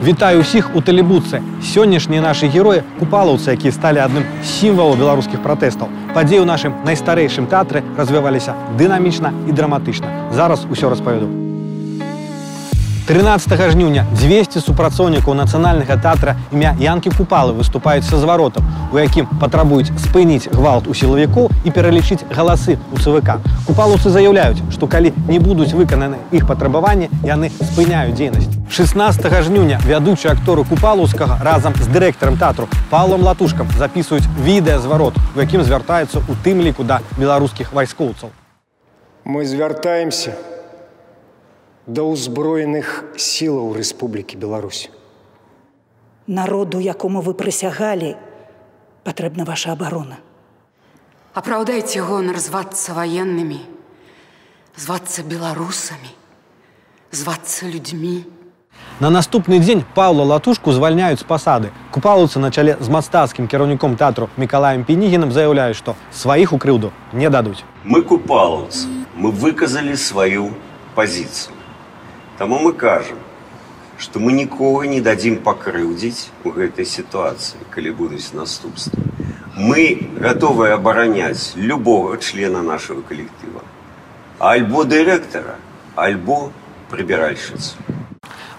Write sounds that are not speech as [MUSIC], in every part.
Вітаю ўсіх у тэлебуцы. Сённяшнія нашы героі купалаўцы, якія сталі адным з сімвалаў беларускіх пратэстаў. Падзеі ў нашым найстарэйшым тэатры развіваліся дынамічна і драматычна. Зараз усё распавяду. 13 жніўня 200 супрацоўнікаў нацыянальнага тэатра імя Янкі Купалы выступаюць са зваротам, у якім патрабуюць спыніць гвалт у сілавікоў і пералічыць галасы ў ЦВК. Купалаўцы заяўляюць, што калі не будуць выкананы іх патрабаванні, яны спыняюць дзейнасць. 16 жніўня вядучыя акторы купалаўскага разам з дырэктарам тэатру Павлом Латушкам запісваюць відэазварот, у якім звяртаюцца ў тым ліку да беларускіх вайскоўцаў. Мы звяртаемся да ўзброеных сілаў Рэспублікі Беларусь. Народу, якому вы прысягалі, патрэбна ваша абарона. Апраўдайце гонар звацца ваеннымі, звацца беларусамі, звацца людзьмі. На наступны дзень Паўла Латушку звальняюць з пасады. Купалаўцы на чале з мастацкім кіраўніком тэатру Мікалаем Пенігінам заяўляюць, што сваіх у крыўду не дадуць. Мы купалаўцы, мы выказалі сваю пазіцыю. Таму мы кажам, што мы нікога не дадзім пакрыўдзіць у гэтай сітуацыі, калі будуць наступствы. Мы гатовыя абараняць любога члена нашага калектыва, альбо дырэктара, альбо прыбіральшыцу.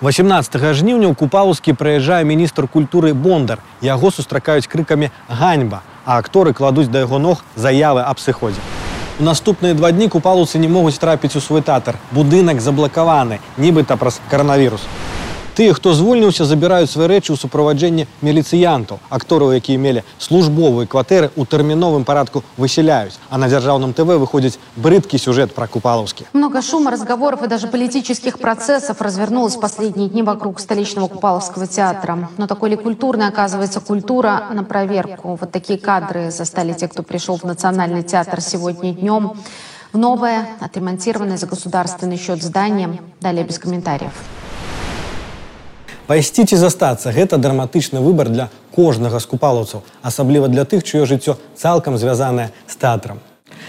18 жніўня ў купалаўскі прыязджае міністр культуры бондар. Яго сустракаюць крыкамі ганьба, а акторы кладуць да яго ног заявы аб сыходзе. У наступныя два дні купалаўцы не могуць трапіць у свой тэатр. Будынак заблакаваны, нібыта праз каранавірус. Тыя, хто звольніўся, забіраюць свае рэчы ў суправаджэнні міліцыянтаў. Актораў, якія мелі службовыя кватэры ў тэрміновым парадку высяляюць. А на дзяржаўным ТВ выходзіць брыдкі сюжэт пра купалаўскі. Много шума, разговоров и даже политических процессов развернулось в последние дни вокруг столичного Купаловского театра. Но такой ли культурной оказывается культура на проверку? Вот такие кадры застали те, кто пришел в Национальный театр сегодня днем. В новое, отремонтированное за государственный счет здание. Далее без комментариев. Пайсці ці застацца гэта драматычны выбар для кожнага з купалаўцаў, асабліва для тых, чыё жыццё цалкам звязанае з тэатрам.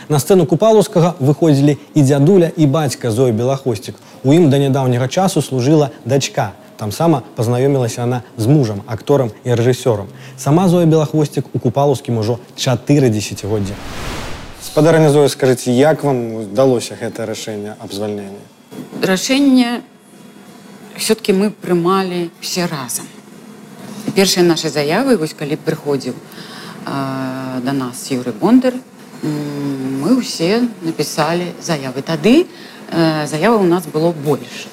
На сцэну купалаўскага выходзілі і дзядуля і бацька Зоя Белахосцік. У ім да нядаўняга часу служыла дачка. Там сама пазнаёмілася яна з мужам, акторам і рэжысёрам. Сама Зоя Белахвосцік у купалаўскім ужо 4 дзесяцігоддзя. Спадарня Зоя, скажыце, як вам удалося гэтае рашэнне аб звальненні? Рашэнне все-таки мы прымалі все разам. Першыя нашы заявы, вось калі прыходзіў э, да нас Юры Бондар, м, мы ўсе напісалі заявы. Тады э, заява ў нас было больш,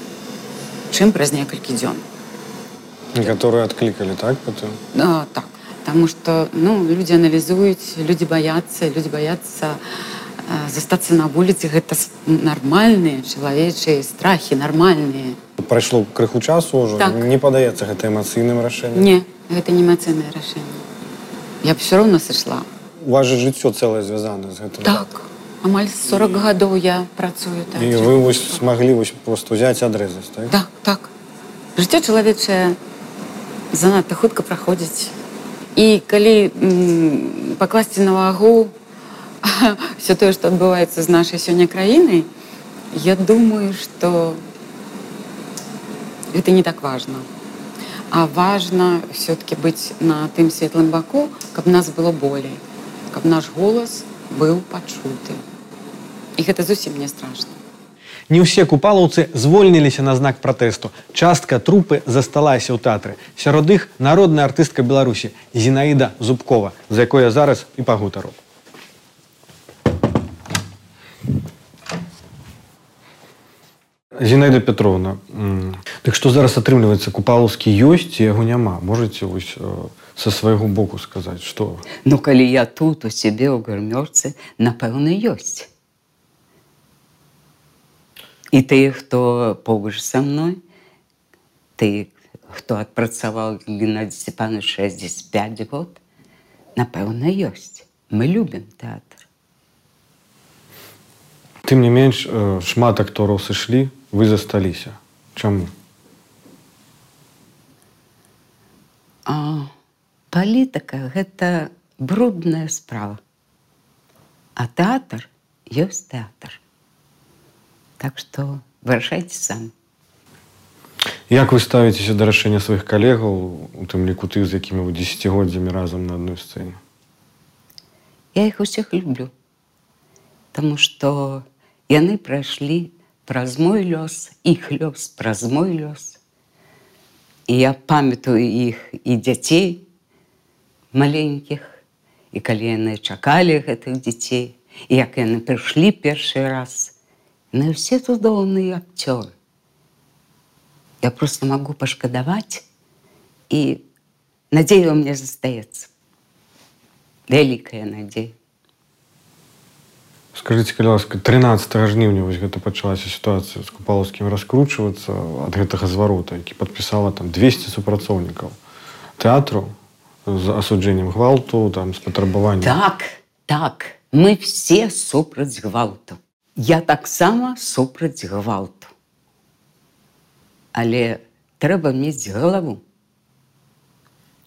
чым праз некалькі дзён. Некаторыя адклікалі так потым. А, так, Таму што ну, людзі аналізуюць, людзі баяцца, людзі баяцца э, застацца на вуліцы, гэта с- нармальныя чалавечыя страхі, нармальныя. Прайшло крыху часу ўжо Так. не падаецца гэта эмацыйным рашэннем. Не, гэта не эмацыйнае рашэнне. Я б все роўно сышла. У вас же жыццё цэлае звязана з гэтым. Так, амаль 40 гадоў я працую так. І вы вось смаглі вось просто ўзяць і адрэзаць, так? Так, так. Жыццё чалавечае занадта хутка праходзіць. І калі м, пакласці на вагу [LAUGHS] все тое, што адбываецца з нашай сёння краінай, я думаю, што гэта не так важна. А важна все-таки быць на тым светлым баку, каб нас было болей, каб наш голас быў пачуты. І гэта зусім не страшна. Не ўсе купалаўцы звольніліся на знак пратэсту. Частка трупы засталася ў тэатры. Сярод іх народная артыстка Беларусі Зінаіда Зубкова, з якой я зараз і пагутару. Зінаіда Петровна, м, так што зараз атрымліваецца купалаўскі ёсць ці яго няма. Можаце вось э, са свайго боку сказаць, што Ну, калі я тут у сябе ў гармёрцы, напэўна, ёсць. І тыя, хто побач са мной, ты, хто адпрацаваў Геннадзі Степанович 65 год, напэўна, ёсць. Мы любім тэатр. тым не менш э, шмат актораў сышлі, вы засталіся. Чаму? А палітыка гэта брудная справа. А тэатр ёсць тэатр. Так што вырашайце самі. Як вы ставіцеся да рашэння сваіх калегаў у тым ліку тых з якімі вы дзесяцігоддзямі разам на адной сцэне Я іх усіх люблю, Таму што яны прайшлі праз мой лёс, іх лёс праз мой лёс. І я памятаю іх і дзяцей маленькіх, і калі яны чакалі гэтых дзяцей, і як яны прыйшлі першы раз, яны ўсе цудоўныя акцёры. Я просто могу пашкадаваць і надзея ў мне застаецца. Вялікая надзея. Скажыце калі ласка 13 жніўня вось гэта пачалася сітуацыя з купалаўскім раскручвацца ад гэтага зварота які падпісала там 200 супрацоўнікаў тэатру з асуджэннем гвалту там з патрабаваннем Так, так, мы все супраць гвалту. Я таксама супраць гвалту. Але трэба мець галаву.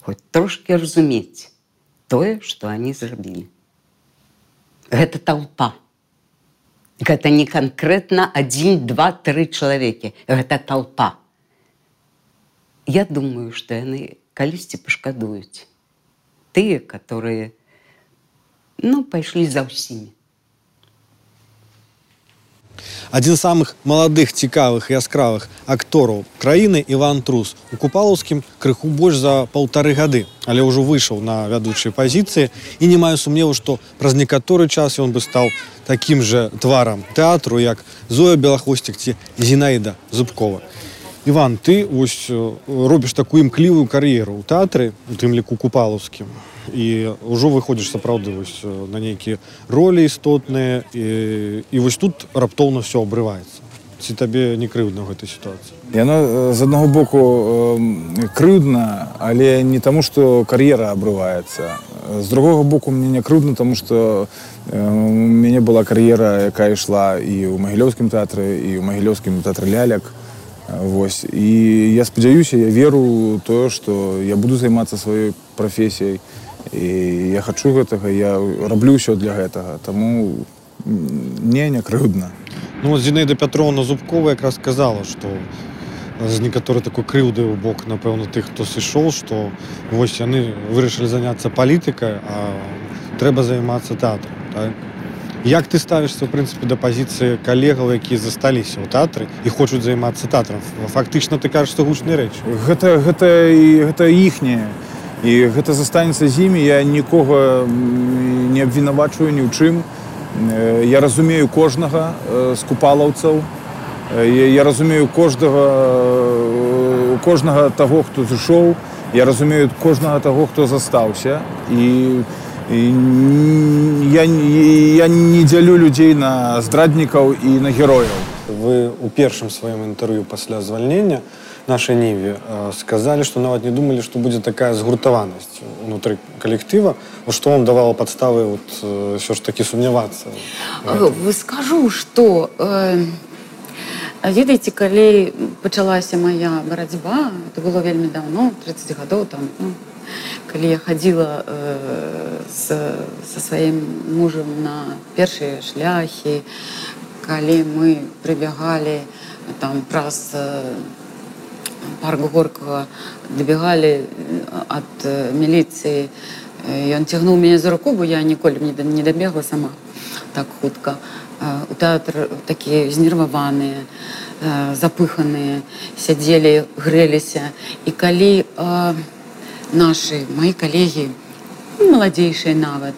Хоць трошки разумець тое, што они зрабілі. Гэта толпа. Гэта не канкрэтна адзін, два, тры чалавекі. Гэта толпа. Я думаю, што яны калісьці пашкадуюць. Тыя, которые ну, пайшлі за ўсімі. адзін з самых маладых цікавых і яскравых актораў краіны Іван Трус у купалаўскім крыху больш за паўтары гады але ўжо выйшаў на вядучай пазіцыі і не маю сумневу што праз некаторы час ён бы стаў такім жа тварам тэатру як зоя белахвосцік ці зінаіда зубкова Іван ты ось робіш такую імклівую кар'еру ў тэатры у тым ліку купалаўскім і ўжо выходзіш сапраўды вось на нейкія ролі істотныя і, і вось тут раптоўна все абрываецца ці табе не крыўдна ў гэтай сітуацыі Яно з аднаго боку крыўдна, але не таму, што кар'ера абрываецца. З другога боку мне не крыўдна, таму што у мяне была кар'ера, якая ішла і ў магілёўскім тэатры і ў магілёўскім тэатры ляляк. Вось. І я спадзяюся, я веру тое, што я буду займацца сваёй прафесіяй. І я хачу гэтага, я раблю ўсё для гэтага. Таму не не крыўдна. Ну вот Зінаіда Пятровна Зубкова якраз сказала, што з некаторай такой крыўды ў бок напэўна тых хто сышоў што вось яны вырашылі заняцца палітыкай а трэба займацца тэатрам так? як ты ставішся ў прынцыпе да пазіцыі калегаў якія засталіся ў тэатры і хочуць займацца тэатрам фактычна ты кажаш што гучныя рэчы гэта гэта гэта іхняе І гэта застанецца з імі я нікога не абвінавачваю ні ў чым. Я разумею кожнага з купалаўцаў. Я, я разумею кожнага кожнага таго хто зышоў. Я разумею кожнага таго хто застаўся. І, я, я не дзялю людзей на здраднікаў і на герояў. Вы у першым сваім інтэрв'ю пасля звальнення нашай ніве сказалі што нават не думалі што будзе такая згуртаванасць унутры калектыва што вам давала падставы вот, ўсё ж такі сумнявацца вы скажу что э, ведаеце калі пачалася моя барацьба это было вельмі давно 30 гадоў там ну, калі я хадзіла э, со сваім мужам на першыя шляхі калі мы прыбягалі там праз э, парк горкага дабегалі ад э, міліцыі ён цягнуў мяне за руку бо я ніколі не дабегла сама так хутка у тэатр такія знерваваныя запыханыя сядзелі грэліся і калі нашы мои калегі ну, маладзейшыя нават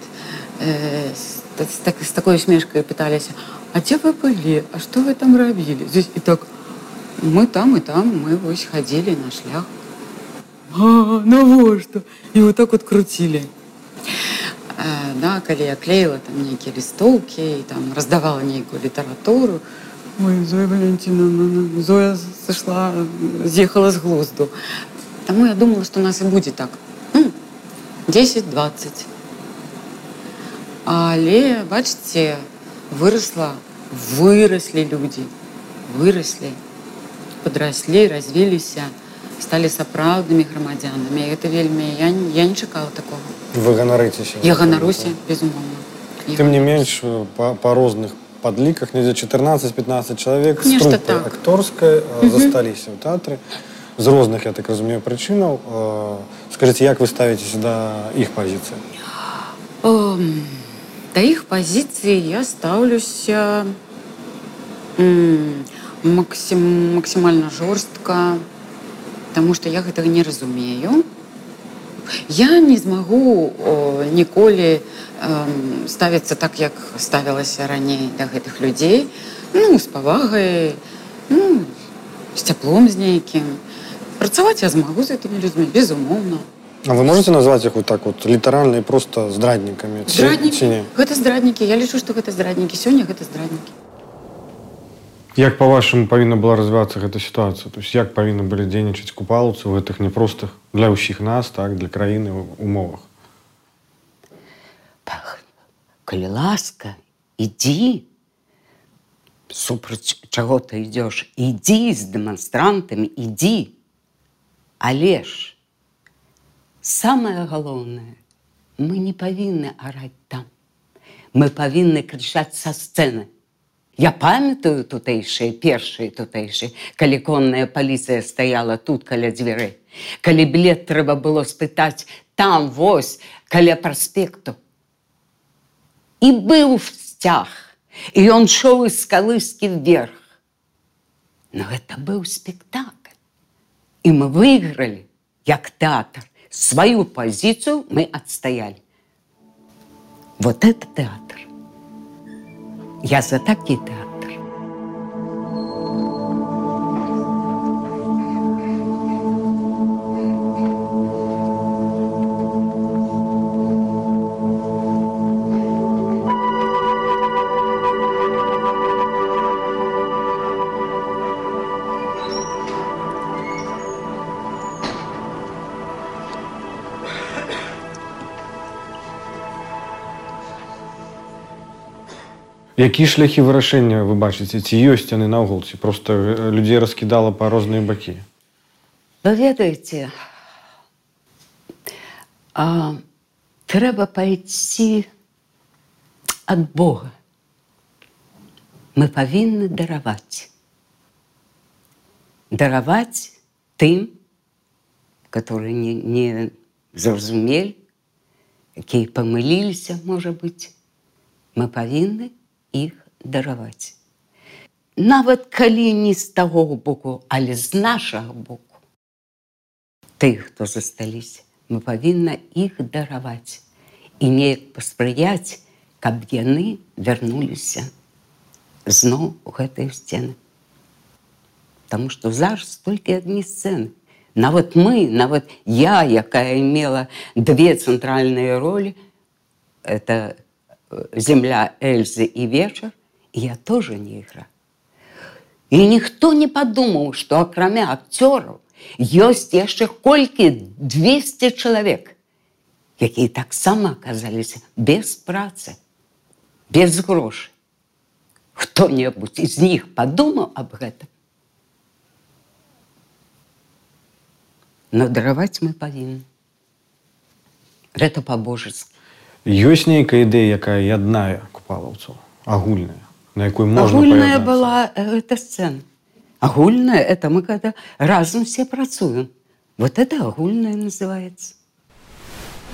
з, так, з такой смешкай пыталіся а дзе вы былі а што вы там рабілі здесь і так мы там і там мы вось хадзілі на шлях навошта і вот так вот круцілі да, калі я клеіла там нейкія лістоўкі і там раздавала нейкую літаратуру Ой, Зоя Валентина Зоя сышла з'ехала з глузду Таму я думала што нас і будзе так ну, 10-20 але бачыце выросла выраслі людзі выраслі падраслі развіліся сталі сапраўднымі грамадзянамі гэта вельмі я, я не чакала такого вы ганарыцеся я ганаруся безумоўна тым не менш па, па розных падліках недзе 14-15 чалавек так. акторскай засталіся ў тэатры з розных я так разумею прычынаў э, скажите як вы ставитесь да іх пазіцыі Эм, Да іх пазіцыі я стаўлюся м, максім, максімальна жорстка, таму што я гэтага не разумею. Я не змагу о, ніколі эм, ставіцца так, як ставілася раней да гэтых людзей, ну, з павагай, ну, з цяплом з нейкім. Працаваць я змагу з гэтымі людзьмі, безумоўна. А вы можете назваць іх вот так вот літаральна і просто здраднікамі ці, Здраднікі. ці не Гэта здраднікі. Я лічу, што гэта здраднікі. Сёння гэта здраднікі. Як па-вашаму павінна была развівацца гэта сітуацыя то есть як павінны былі дзейнічаць купалаўцы ў гэтых няпростых для ўсіх нас так для краіны умовах Пах, Калі ласка, ідзі супраць чаго ты ідзеш, ідзі з дэманстрантамі, ідзі. Але ж самае галоўнае, мы не павінны араць там. Мы павінны крычаць са сцэны. Я памятаю тутэйшыя першыя тутэйшыя, калі конная паліцыя стаяла тут каля дзвярэй. Калі білет трэба было спытаць там вось каля праспекту. І быў сцяг, і ён шоў з калыскі вверх. Но гэта быў спектакль. І мы выйгралі, як тэатр, сваю пазіцыю мы адстаялі. Вот это тэатр. Я за такі тэатр. Які шляхі вырашэння вы бачыце ці ёсць яны наогул ці просто э, людзей раскідала па розныя бакі Вы ведаеце, а, трэба пайсці ад Бога. Мы павінны дараваць. Дараваць тым, которые не, не зразумелі, якія памыліліся, можа быць, мы павінны іх дараваць. Нават калі не з таго боку, але з нашага боку тых, хто засталіся, мы павінна іх дараваць і неяк паспрыяць, каб яны вярнуліся зноў у гэтыя сцены. Таму што зараз толькі адні сцэны. Нават мы, нават я, якая мела две цэнтральныя ролі, это земля Эльзы і вечар, і я тоже не ігра. І ніхто не падумаў, што акрамя акцёраў ёсць яшчэ колькі 200 чалавек, якія таксама аказаліся без працы, без грошай. Хто-небудзь з них падумаў аб гэтым. Но дараваць мы павінны. Гэта па-божацку. Ёсць нейкая ідэя якая яднае купалаўцаў агульная на якой можна Агульная паяднацца? была э, эта сцена. Агульная это мы когда разом все працуем. Вот это агульная называется.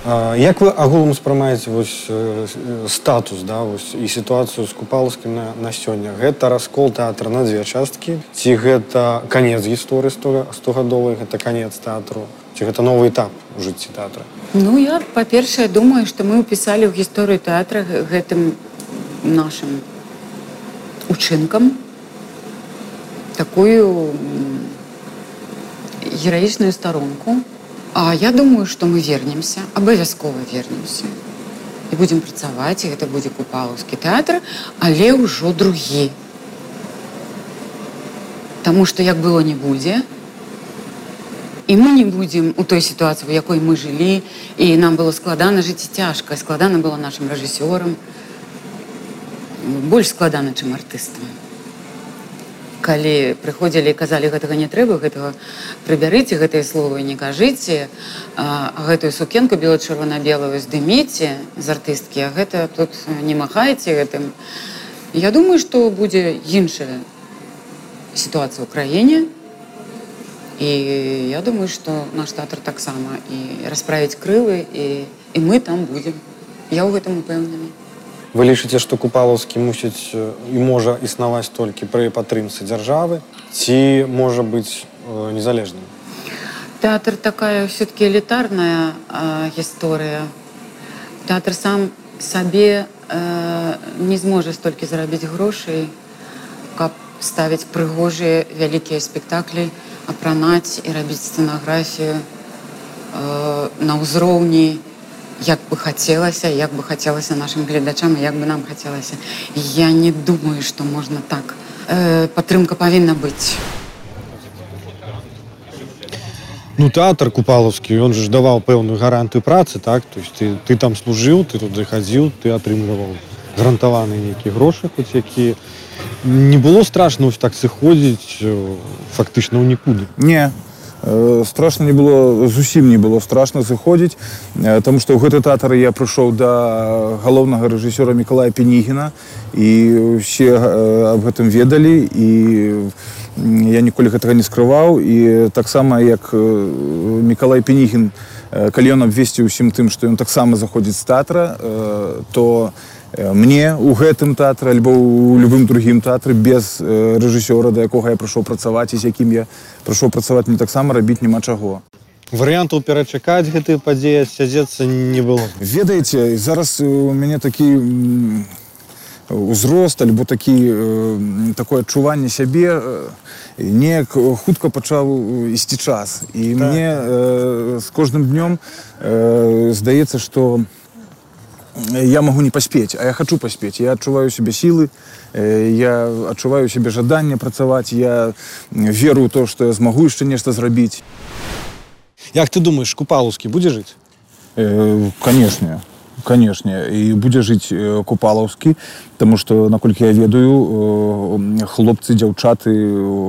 А, як вы агулам успрымаеце вось э, э, статус да вось і сітуацыю з купалаўскім на, на сёння гэта раскол тэатра на дзве часткі ці гэта канец гісторыі стогадовай гэта канец тэатру ці гэта новы этап у жыцці тэатра Ну, я, па-першае, думаю, што мы ўпісалі ў гісторыю тэатра г- гэтым нашым учынкам такую м, гераічную старонку. А я думаю, што мы вернемся, абавязкова вернемся. І будзем працаваць, і гэта будзе купалаўскі тэатр, але ўжо другі. Таму што як было не будзе, і мы не будзем у той сітуацыі, у якой мы жылі, і нам было складана жыць і цяжка, складана было нашым рэжысёрам, больш складана, чым артыстам. Калі прыходзілі і казалі гэтага не трэба, гэтага прыбярыце гэтыя словы, не кажыце, а гэтую сукенку бела-чырвона-белую здыміце з артысткі, а гэта тут не махаеце гэтым. Я думаю, што будзе іншая сітуацыя ў краіне, І я думаю, што наш тэатр таксама і расправіць крылы і, і мы там будзем. Я ў гэтым упэўнены. Вы лічыце, што купалаўскі мусіць э, і можа існаваць толькі пры падтрымцы дзяржавы ці можа быць э, незалежным? Тэатр такая все-таки элітарная э, гісторыя. Тэатр сам сабе э, не зможа столькі зарабіць грошай, каб ставіць прыгожыя вялікія спектаклі, апранаць і рабіць сцэнаграфію э, на ўзроўні, як бы хацелася, як бы хацелася нашим гледачам, і як бы нам хацелася. Я не думаю, што можна так. Э, падтрымка павінна быць. Ну, тэатр купалаўскі, ён же ж даваў пэўную гарантыю працы, так? То есть ты, ты там служыў, ты туды хадзіў, ты атрымліваў гарантаваныя нейкія грошы, хоць якія. Не было страшна ось так сыходзіць э, фактычна ў нікуды. Не, Э, страшна не было зусім не было страшна зыходзіць э, Таму што ў гэты тэатр я прыйшоў да галоўнага рэжысёра мікалая пенігіна і усе аб гэтым ведалі і я ніколі гэтага не скрываў і таксама як мікалай пенігін калі ён абвесціў усім тым што ён таксама заходзіць з тэатра то мне у гэтым тэатры альбо у любым другім тэатры без рэжысёра да якога я прыйшоў працаваць і з якім я прыйшоў працаваць мне таксама рабіць няма чаго. Варыянтаў перачакаць гэтыя падзеі сядзецца не было. Ведаеце зараз у мяне такі узрост альбо такі такое адчуванне сябе неяк хутка пачаў ісці час. І так. мне з кожным днём здаецца што я могу не паспець а я хочу паспець я адчуваю себе сілы я адчуваю себе жаданне працаваць я веру ў то что я змагу яшчэ нешта зрабіць як ты думаешь купалаўскі будзе жыць э, канешне канешне і будзе жыць купалаўскі Таму што наколькі я ведаю хлопцы дзяўчаты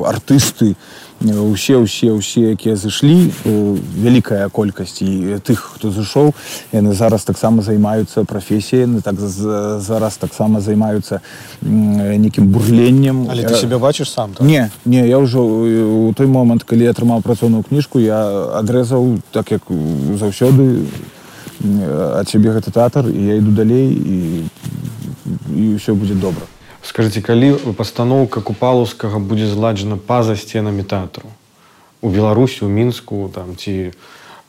артысты усе усе усе якія зышлі вялікая колькасць і тых хто зышоў яны зараз таксама займаюцца прафесіяны так зараз таксама займаюцца нейкім бурленнем але ты себе бачыш сам так? не не я ўжо у той момант калі я атрымаў працоўную кніжку я адрэзаў так як заўсёды ад цябе гэты тэатр і я іду далей і і ўсё будзе добра скажите калі пастаноўка купалаўскага будзе зладжана па-за сценамі тэатру у беларусі у мінску там ці э,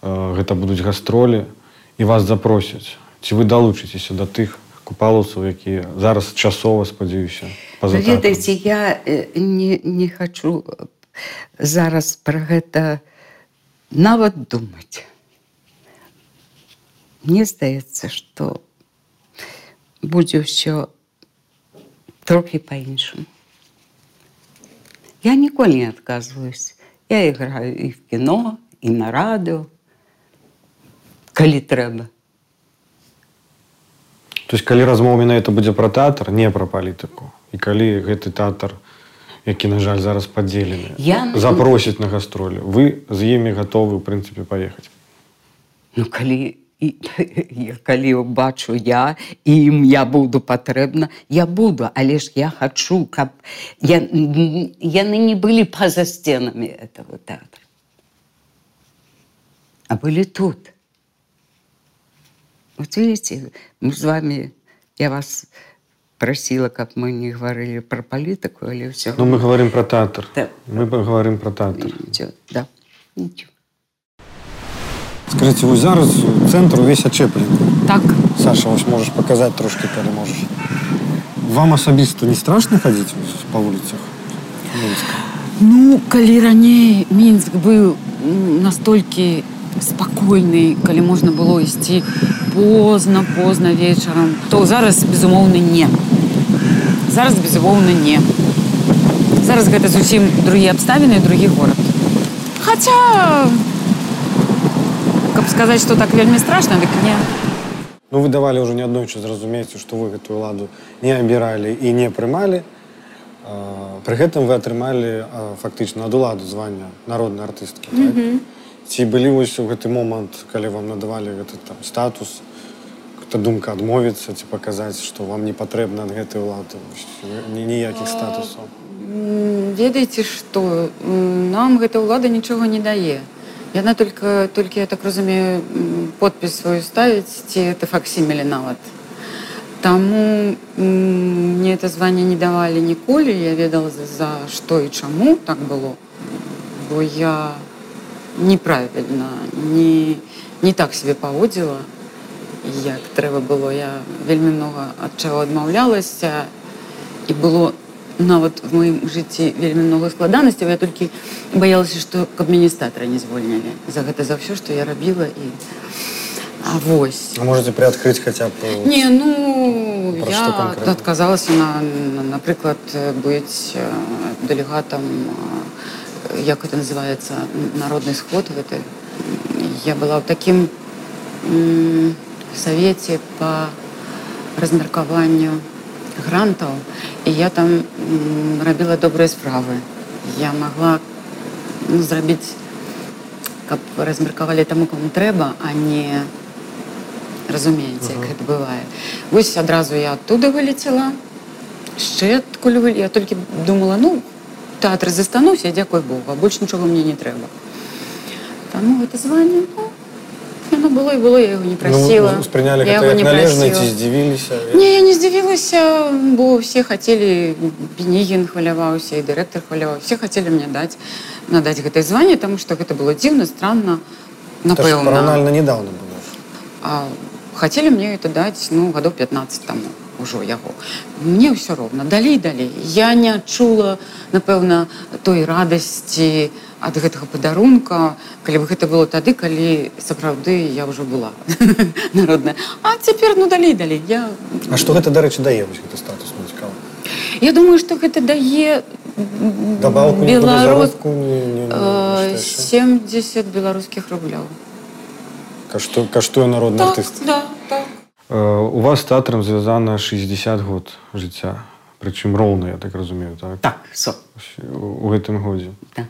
гэта будуць гастролі і вас запросяць ці вы далучыцеся да тых купалаўцаў якія зараз часова спадзяюся ведаеце я не, не хочу зараз пра гэта нават думаць мне здаецца што будзе ўсё трохи по-іншому. Я ніколі не адказваюсь. Я іграю і в кіно, і на радыо, калі трэба. То есть калі размова менавіта будзе пра тэатр, не пра палітыку. І калі гэты тэатр, які, на жаль, зараз падзелены, я... запросіць на гастролі, вы з імі гатовы, у прынцыпе, паехаць. Ну калі і [LAUGHS] калі бачу я і ім я буду патрэбна я буду але ж я хачу каб я, яны не былі па-за сценамі этого тэатра а былі тут вот видите мы з вами я вас прасіла каб мы не гаварылі пра палітыку але ўсё ну, мы говорим про тэатр да. мы паговорим про тэатр да ничего Скажите, вось зараз цэнтр увесь ачэплены. Так. Саша, вось можаш паказаць трошкі, калі можаш. Вам асабіста не страшна хадзіць па вуліцах Мінска? Ну, калі раней Мінск быў настолькі спакойны, калі можна было ісці позна, позна вечарам, то зараз, безумоўна, не. Зараз, безумоўна, не. Зараз гэта зусім другія абставіны, другі горад. Хаця каб сказаць што так вельмі страшна дык не ну вы давалі ўжо не аднойчы зразумееце што вы гэтую ладу не абіралі і не прымалі пры гэтым вы атрымалі фактычна ад уладу звання народнай артысткі так? mm -hmm. ці былі вось у гэты момант калі вам надавалі гэты там статус нібыта думка адмовіцца ці паказаць што вам не патрэбна ад гэтай улады ніякіх статусаў М, Ведаеце што М, нам гэта ўлада нічога не дае. Яна только толькі я так разумею м, подпіс сваю ставіць ці это факсімілі нават. Таму м, мне это званне не давалі ніколі, я ведала за, за што і чаму так было. Бо я неправільна, не, не так себе паводзіла, як трэба было. Я вельмі многа ад чаго адмаўлялася і было нават в маім жыцці вельмі много складанасцяў я толькі баялася што каб міністратора не звольнілі за гэта за ўсё што я рабіла і а вось А можете приоткрыть хотя бы не ну Про што я канкрэтна? адказалася на, на напрыклад быць э, дэлегатам э, як это называется народны сход гэты я была ў такім м, савеце по размеркаванню грантаў і я там м, рабіла добрыя справы я могла ну, зрабіць каб размеркавалі таму каму трэба а не разумееце як гэта бывае вось адразу я оттуда вылецела яшчэ адкуль вы я толькі думала ну тэатр застануся дзякуй Богу а больш нічога мне не трэба таму гэта званне ну, яно было і было я яго не прасіла ну, успрыняли я гэта яго як не належна ці прасіла. здзівіліся Не, я не здзівілася, бо все хацелі Пенігін хваляваўся і дырэктар хваляваў. Все хацелі мне даць надаць гэтае званне, таму што гэта было дзіўна, странна, Это ж напэўна. параўнальна недавно было А, хацелі мне это даць ну гадоў 15 таму ўжо яго. Мне ўсё роўна, далей далей. Я не адчула, напэўна, той радасці ад гэтага падарунка, калі б гэта было тады, калі сапраўды я ўжо была [LAUGHS] народная. А цяпер ну далей далей. Я А што гэта дарэчы дае вось гэты статус мне цікава Я думаю, што гэта дае Дабаўку не беларус заробку не, не, не, э, што яшчэ? 70 беларускіх рублёў. Кашту, каштуе народны Так, артыст да, так. Э, у вас з тэатрам звязана 60 год жыцця прычым роўна я так разумею так Так, со. у гэтым годзе Да.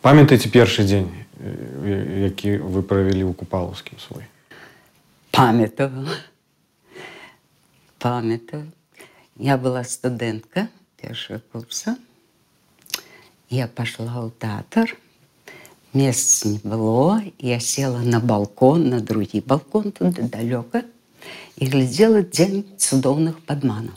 памятаеце першы дзень э, які вы правялі ў купалаўскім свой Памятаю. Памятаю. Я была студентка первого курса. Я пошла в театр. Мест не было. Я села на балкон, на другий балкон, туда далеко, и глядела день цудовных подманов.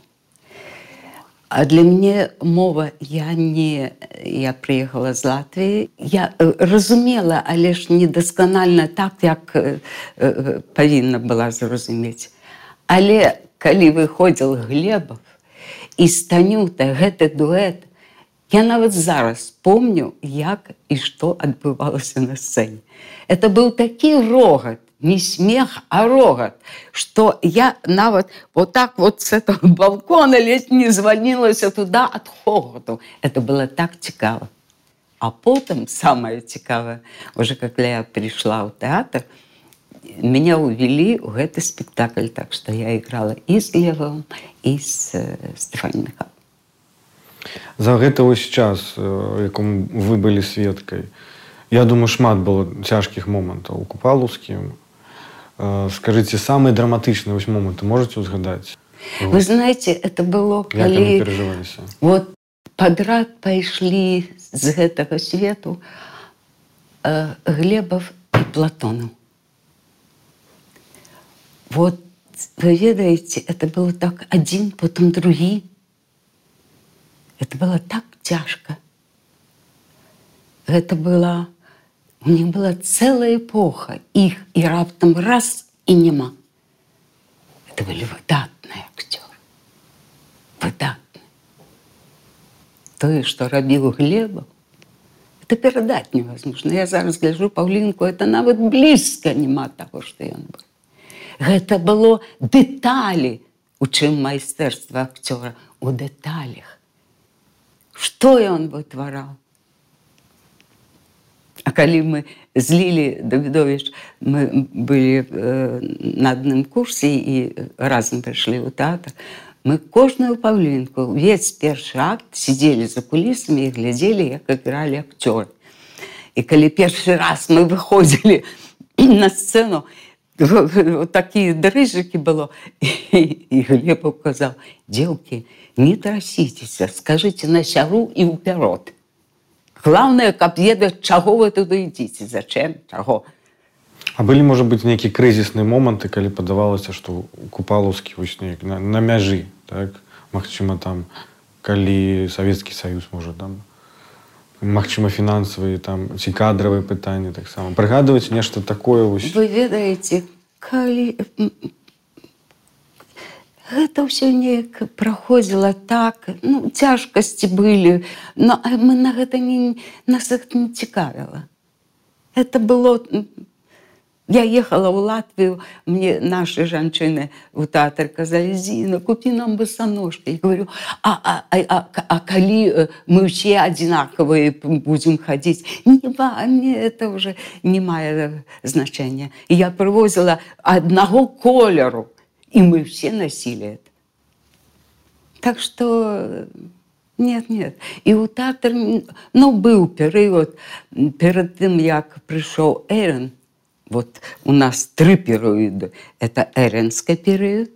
А для меня мова я не я приехала з Латвії. Я е, розуміла, але ж недосконально так, як е, е, повинна була зрозуміти. Але коли виходив Глебов і Станюта, гэты дуэт, я нават зараз помню, як і што адбывалася на сцэне. Это быў такі рогат, не смех, а рогат, что я нават вот так вот с этого балкона [LAUGHS] ледь не звонилася туда от хохоту. Это было так цікаво. А потом, самое цікавое, уже когда я пришла в театр, меня увели в этот спектакль, так что я играла и с Левым, и с э, Стефанией Михайловной. за гэты вось час э, якому вы былі сведкай я думаю шмат было цяжкіх момантаў у купалаўскім Э, скажите самые драматычныя вось моманты можете узгадаць Вы знаете, это было, перажываліся вот подряд пошли с этого свету э, Глебов и Платонов. Вот вы ведаете, это было так один, потом другие. Это было так тяжко. Это была, у них была целая эпоха их, и раптом раз и нема. Это были выдатные актеры. Выдатные. То, что робил Глебов, это передать невозможно. Я зараз гляжу Паўлінку, это нават блізка няма таго, што ён быў. Гэта было дэталі, у чым майстэрства акцёра у дэталях. Што ён вытвараў? Калі мы з Лілі Давідович, мы былі э, на адным курсе і разам прыйшлі ў тэатр, мы кожную паўлінку, увесь першы акт сидзелі за кулісамі і глядзелі, як игралі акцёры. І калі першы раз мы выходзілі на сцэну, вот такие дрыжики было. И Глеб сказал, девки, не траситесь, скажите на сяру и вперед. Главное, каб ведаць, чаго вы туды ідзіце, зачем, чаго. А былі можа быць нейкі крызісныя моманты, калі падавалася, што купалаўскі вось неяк на, на мяжы, так? Магчыма, там, калі Савецкі Саюз можа там магчыма фінансавыя там ці кадравыя пытанні таксама прыгадваць нешта такое вось вы ведаеце калі гэта ўсё неяк праходзіла так. Ну цяжкасці былі но мы на гэта не нас не цікавіла это было я ехала ў Латвію мне наши жанчыны у тэатр казалі зіна купі нам босаножки говорю а, а, а, а, а калі мы ўсе адзінакавыя будзем хадзіць не ба мне это уже не мае значэння я прывозіла аднаго колеру И мы все носили это. Так что нет, нет. И у театр, ну, был период, перед тем, как пришел Эрен, вот у нас три периода. Это Эренский период,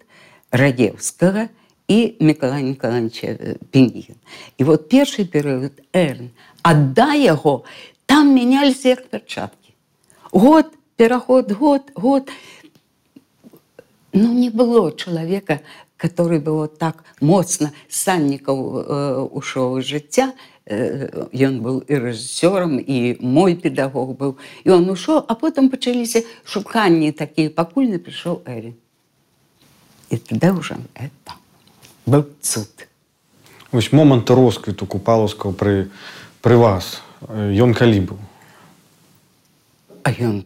Радевского и Миколай Николаевич э, Пингин. И вот первый период Эрен. Отдай его, там менялись их перчатки. Год, переход, год, год. Ну, не было человека, который бы вот так моцна саннікаў э, ушоў жыцця. Э, ён быў і рэжысёрам, і мой педагог быў. І он ушоў, а потым пачаліся шуканні такія, пакуль не прыйшоў Эрі. І тады ўжо это быў цуд. Вось момант росквіту купалаўскага пры, пры вас. Ён калі быў? А ён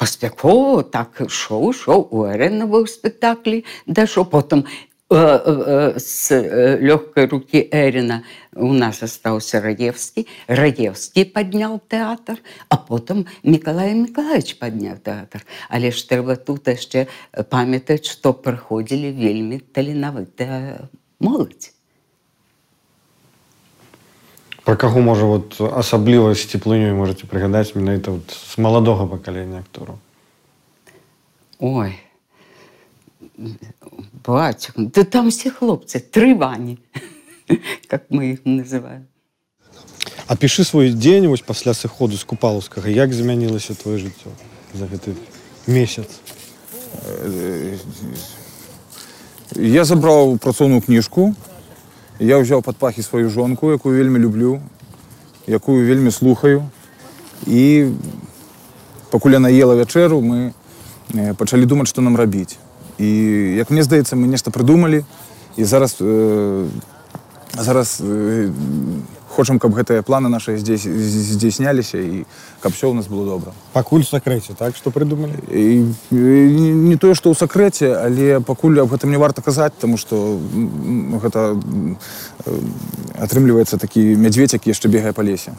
паспяхова так ішоў ішоў у арэна быў спектаклі дайшоў потым с лёгкай рукі Эрина у нас астаўся раевскі раевскі падняў тэатр а потым Миколай Миколаевич падняў тэатр але ж трэба тут яшчэ памятаць што прыходзілі вельмі таленавытая моладзь Про каго можа вот асабліва з цеплынёй можете прыгадаць менавіта вот з маладога пакалення актору Ой бацька да там все хлопцы тры вані как [LAUGHS] мы іх называем Апішы свой дзень вось пасля сыходу з купалаўскага як змянілася твоё жыццё за гэты месяц я забраў працоўную кніжку я ўзяў пад пахі сваю жонку якую вельмі люблю якую вельмі слухаю і пакуль яна ела вячэру мы пачалі думаць што нам рабіць і як мне здаецца мы нешта прыдумалі і зараз э, зараз э, хочам каб гэтыя планы наши здесь здзейсняліся і каб все у нас было добра пакуль сакрэце так что прыдумалі і, і, не тое что ў сакрэце але пакуль аб гэтым не варта казаць тому что гэта атрымліваецца такі мядзведь які яшчэ бегае па лесе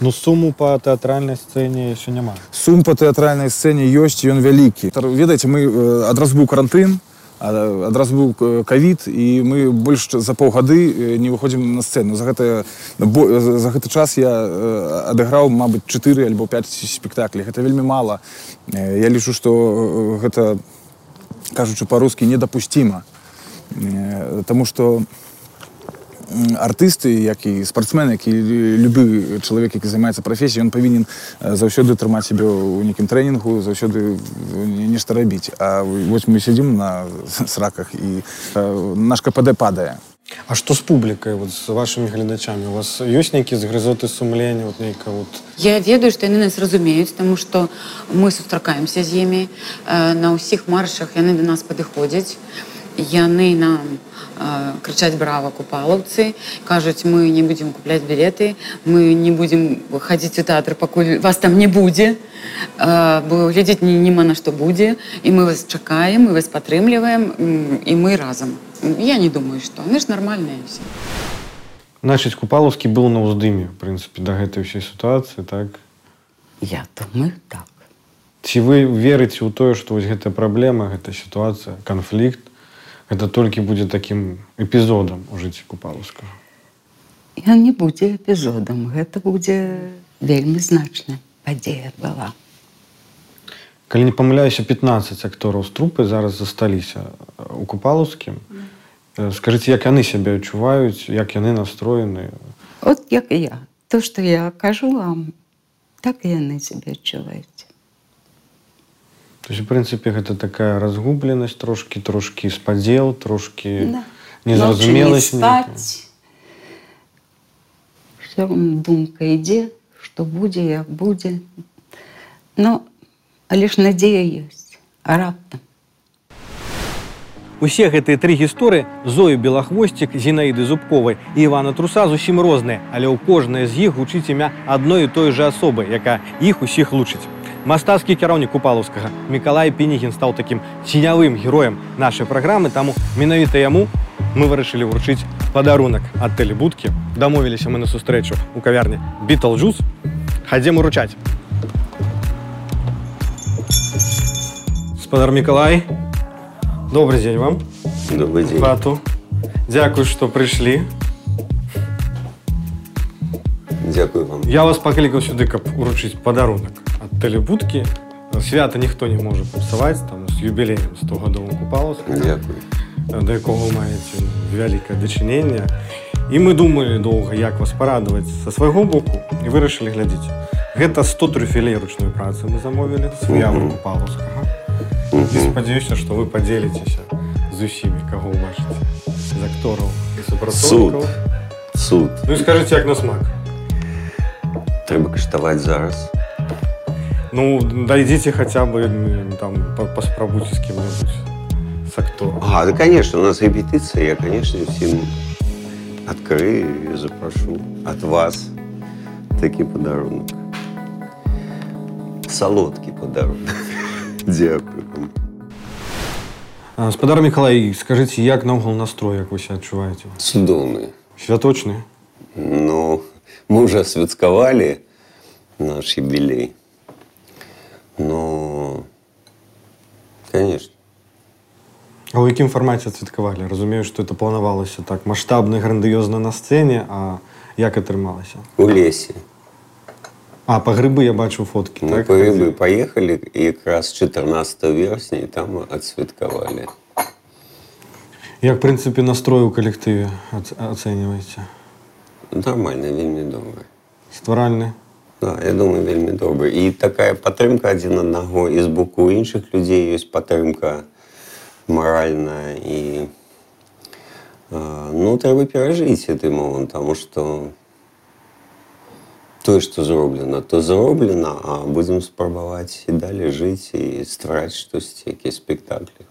Ну суму по тэатральнай сцэне яшчэ няма сум по тэатральнай сцэне ёсць ён вялікі ведаеце мы адразу быў карантын адразу быў кавід і мы больш за паўгады не выходзім на сцэну. За гэта за гэты час я адыграў мабыць 4 альбо 5 спектаклей гэта вельмі мала. Я лічу што гэта кажучы па-рускі недапусціма. Таму што артысты як і спартсмен які любы чалавек які займаецца прафесіяй ён павінен заўсёды трымаць сябе ў нейкім трэнінгу заўсёды нешта рабіць А вось мы сядзім на [LAUGHS] сраках і наш кпд падае А што з публікай вот з вашымі гледачамі у вас ёсць нейкі згрызоты сумлення вот нейка вот я ведаю што яны нас разумеюць таму што мы сустракаемся з імі на ўсіх маршах яны да нас падыходзяць яны нам крычаць брава купалаўцы кажуць мы не будзем купляць білеты мы не будзем хадзіць у тэатр пакуль вас там не будзе бо глядзець няма на што будзе і мы вас чакаем мы вас падтрымліваем і мы разам я не думаю што мы ж нармальныя все значыць купалаўскі быў на ўздыме в прынцыпе да гэтай ўсей сітуацыі так я думаю так ці вы верыце ў тое што вось гэтая праблема гэта сітуацыя канфлікт это толькі будзе такім эпізодам у жыцці купалаўскага Ён не будзе эпізодам гэта будзе вельмі значная падзея была Калі не памыляюся 15 актораў з трупы зараз засталіся у купалаўскім. Э, Скажыце, як яны сябе адчуваюць, як яны настроены. От як і я. То, што я кажу вам, так і яны сябе адчуваюць. То есть, в прынцыпе, гэта такая разгубленасць трошкі, трошкі спадзел, трошкі Да. незразумеласць. Ночы не нейкая. спаць. Все думка ідзе, што будзе, як будзе. Ну, але ж надзея ёсць. А раптам. Усе гэтыя тры гісторыі Зоі Белахвосцік, Зінаіды Зубковай і Івана Труса зусім розныя, але ў кожнай з іх гучыць імя адной і той жа асобы, якая іх усіх лучыць. Мастацкі кіраўнік купалаўскага Мікалай Пенігін стаў такім ценявым героем нашай праграмы, таму менавіта яму мы вырашылі ўручыць падарунак ад тэлебудкі. Дамовіліся мы на сустрэчу ў кавярні Бітлджус. Хадзем уручаць. Спадар Мікалай, добрый дзень вам. Добрый день. Бату. Дзякуй, што прыйшлі. Дякую вам. Я вас паклікаў сюды, каб уручыць падарунак ад тэлебудкі. Свята ніхто не можа папсаваць там з юбілеем 100гадовым купалаўскім, Дякую. да якога вы маеце ну, вялікае дачыненне. І мы думалі доўга, як вас парадаваць са свайго боку і вырашылі глядзець. Гэта 100 трюфелей ручной працы мы замовілі з выявы Мгм. купалаўскага. І спадзяюся, што вы падзеліцеся з усімі, каго ўбачыце. З актораў і супрацоўнікаў. Суд. Ну і скажыце, як на смак. Трэба каштаваць зараз. Ну, дойдите хотя бы, там, по- поспробуйте с кем-нибудь, с актором. А, да, конечно, у нас репетиция. Я, конечно, всем открою и запрошу от вас такий подарунок. Солодкий подарунок. [LAUGHS] Дякую. А, Спадар Миколай, скажите, як наогул настрой, як вы себя адчуваеце? Цудоўны. Святочны? Ну, мы уже святкавалі наш юбилей. Но, конечно, А ў якім фармаце адсвяткавалі? Разумею, што это планавалася так маштабна, грандыёзна на сцэне, а як атрымалася? у лесе. А, па грыбы я бачыў фоткі, Мы так? по рыбы поехали, и как раз 14 вересня, и там отсветковали. Як, в прынцыпе, настрой у калектыве аць- ацэньваеце? Нормально, вельмі добрый. Стваральны? Да, я думаю, вельмі добрый. І такая падтрымка адзін аднаго і з боку іншых людзей ёсць падтрымка маральная і э, ну трэба перажыць гэты момант, таму што тое, што зроблена, то зроблена, а будзем спрабаваць і далей жыць і ствараць штосьці, якія спектаклі.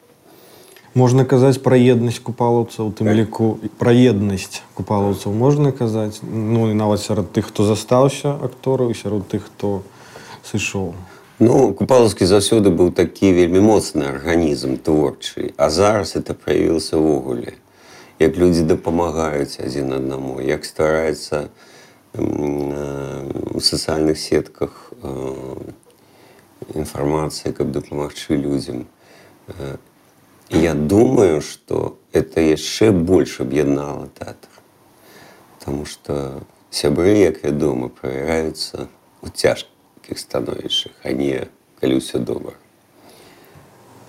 Можна казаць пра еднасць купалаўцаў, у тым Так. ліку пра еднасць купалаўцаў можна казаць, ну і нават сярод тых, хто застаўся актораў, і сярод тых, хто сышоў. Ну, Купаловскі заўсёды быў такі вельмі моцны арганізм творчы, а зараз это праявілася ўвогуле. Як людзі дапамагаюць адзін аднаму, як ствараецца м, э, у сацыяльных сетках інфармацыя, каб дапамагчы людзям. Э, і Я думаю, што это яшчэ больш аб'яднала тэатр. Таму што сябры, як вядома, правяраюцца у цяжкіх становішчах, а не калі ўсё добра.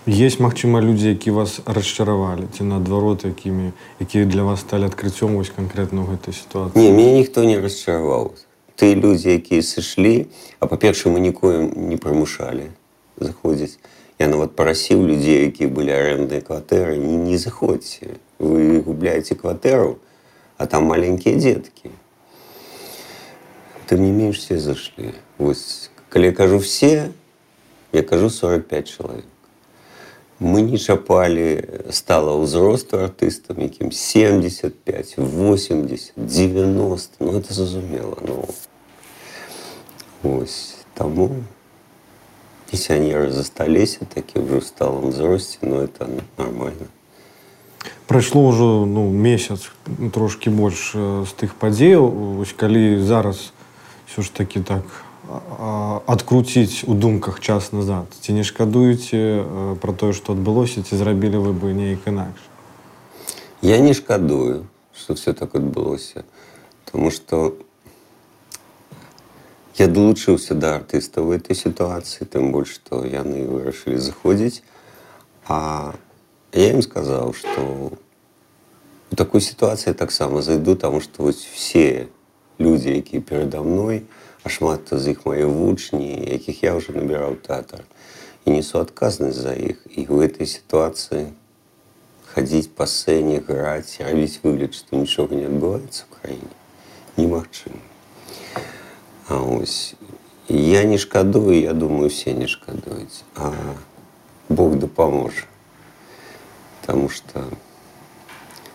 Есть, магчыма, людзі, які вас расчаравалі, ці наадварот, якімі, якія для вас сталі адкрыццём вось канкрэтна ў гэтай сітуацыі. Не, мяне ніхто не расчараваў. Тыя людзі, якія сышлі, а па-першае, мы нікое не прымушалі заходзіць. Я нават парасіў людзей, якія былі арэндныя кватэры, не, не заходзьце. Вы губляеце кватэру, а там маленькія дзеткі. Тым не менш все зашлі. Вось, калі я кажу все, я кажу 45 чалавек. Мы не чапалі стала ўзросту артыстам, якім 75, 80, 90, ну это зразумела. Ну. Ось, таму пенсіянеры засталіся такі ўжо ў сталым узросце, но это нормально. Прайшло ўжо ну, месяц ну, трошкі больш э, з тых падзеяў Вось калі зараз все ж таки так а, адкруціць у думках час назад ці не шкадуеце э, пра тое што адбылося ці зрабілі вы бы неяк інакш Я не шкадую, што все так адбылося, Таму што Я долучыўся да артыстаў в этой сітуацыі, тым больш што яны вырашылі заходзіць. А я ім сказаў, што у такой сітуацыі таксама зайду, таму што вось все людзі, якія перада мной, а шмат хто з іх мае вучні, якіх я ўжо набіраў тэатр і несу адказнасць за іх. І ў гэтай сітуацыі хадзіць па сцэне, граць, рабіць выгляд, што нічога не адбываецца ў краіне немагчыма. А ось я не шкадую, я думаю, все не шкадуюць, а Бог дапаможа. Таму што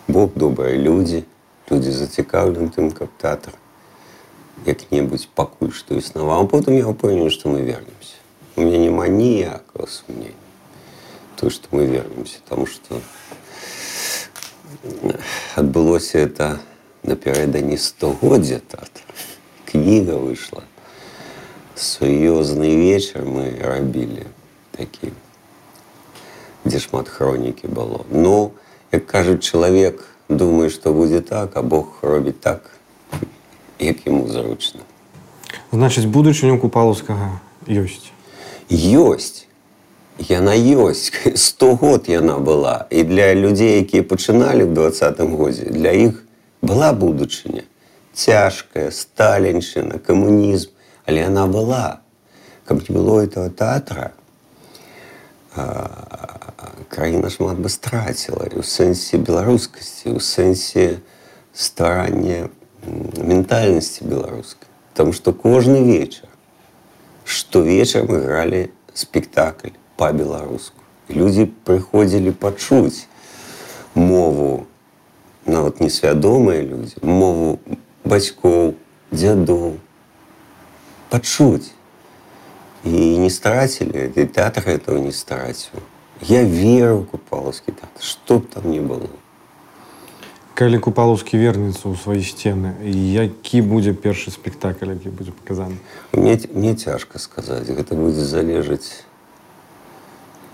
Бог добрыя людзі, людзі зацікаўлены тым, каб тэатр як-небудзь пакуль што існаваў, а потым я ўпэўнены, што мы вернемся. У меня няма ніякага сумнення то, што мы вернемся, таму што адбылося это напярэдадні стогоддзя тэатра кніга выйшла сур'ёзны вечар мы рабілі такі дзе шмат хронікі было ну як кажуць чалавек думае што будзе так а Бог робіць так як яму зручна значыць будучыню купалаўскага ёсць ёсць яна ёсць сто год [LAUGHS] яна была і для людзей якія пачыналі в двадцатым годзе для іх была будучыня цяжкая, сталінщина, комунізм, але вона була. Каб не было этого тэатра, краіна шмат бы страціла і ў сэнсе беларускасці, у сэнсе старання ментальнасці беларускай. Таму што кожны вечар, штовечар мы гралі спектакль па-беларуску. Людзі прыходзілі пачуць мову нават несвядомыя людзі, мову бацькоў, дзядоў пачуць і не страцілі і тэатр этого не страціў. Я веру купалаўскі тэатр, што б там не было. Калі купалаўскі вернецца ў свае сцены, які будзе першы спектакль, які будзе паказаны. Мне, мне цяжка сказаць, гэта будзе залежаць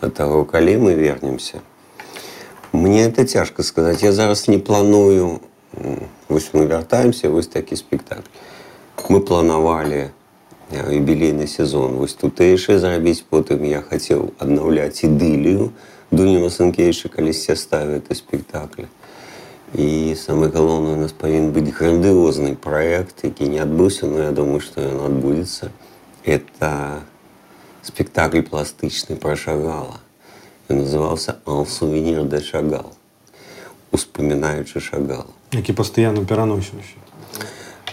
ад таго, калі мы вернемся. Мне это цяжка сказаць. Я зараз не планую Вось мы вяртаемся вось такі спектакль. Мы планавалі юбілейны сезон вось тутэйшы зрабіць потым я хацеў аднаўляць ідылію дуня Масанкейчы калісьці ставіў это спектакль. І самы галоўны у нас павінен быць грандыозны праект, які не адбыўся, но я думаю, што ён адбудзецца. Это спектакль пластычны пра шагала. Ён называўся Ансувенір де Шагал, успамінаючы шагала які пастаянна пераносіўся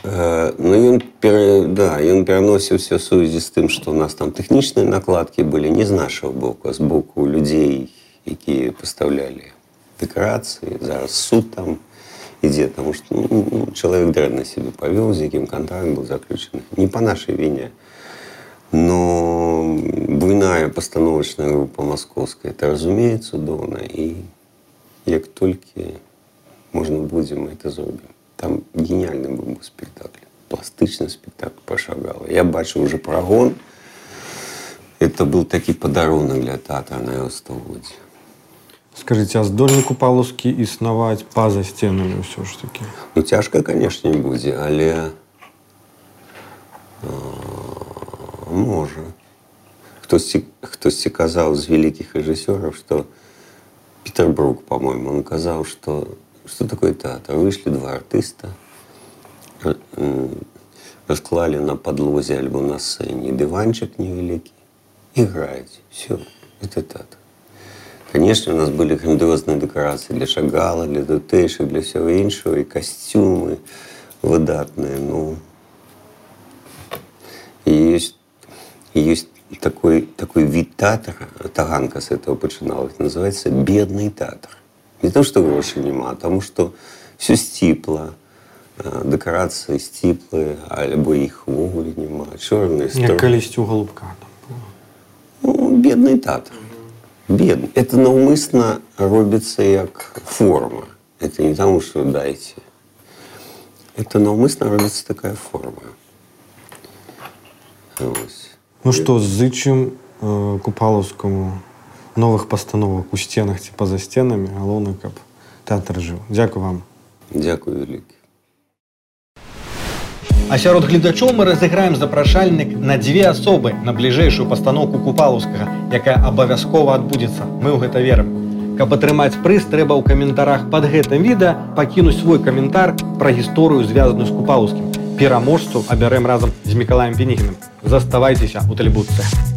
э, ну ён пере, да ён пераносіўся сувязі з тым што у нас там тэхнічныя накладкі былі не з нашага боку з боку людзей якія пастаўлялі дэкарацыі зараз суд там ідзе таму што ну, ну чалавек дрэнна сябе павёў з якім контракт был заключаны не по нашай віне но буйная пастановачная група маскоўская это разумеется цудоўна і як толькі можно будзе мы это зробім там гениальны быў спектакль пластычны спектакль пашагала я бачу уже прагон это был такі падарунак для тата на его стагоддзе скажите а здольны купалаўскі існаваць па-за сценамі ўсё ж таки ну цяжка канешне будзе але можа хтосьці хтосьці казаў з вялікіх рэжысёраў што петербург по моему он казаў что Что такое театр? Вышли два артиста, расклали на подлозе альбо на сцене диванчик невеликий, играете. Все, это театр. Конечно, у нас были грандиозные декорации для Шагала, для Дутейши, для всего іншого, и костюмы выдатные. Ну, есть, есть такой, такой вид театра, Таганка с этого начиналась, называется «бедный театр». Не то, что грошей нема, а тому, что все сціпла, декорації стіплі, або їх вуголі нема. Чорний стор... Як колись у Голубка там було. Ну, бідний театр. Бедный. Это навмисно робится как форма. Это не тому, что дайте. Это навмисно робится такая форма. Ось. Ну что, зычым э, Купаловскому новых пастановак у сценах ці па-за сценамі галоўна каб тэатр жыў дзякую вам дзякую вялікі А сярод гледачоў мы разыграем запрашальнік на дзве асобы на бліжэйшую пастаноўку купалаўскага, якая абавязкова адбудзецца. Мы ў гэта верым. Каб атрымаць прыз, трэба ў каментарах пад гэтым відэа пакінуць свой каментар пра гісторыю, звязаную з купалаўскім. Пераможцу абярэм разам з Мікалаем Пенігіным. Заставайцеся ў тэлебудцы.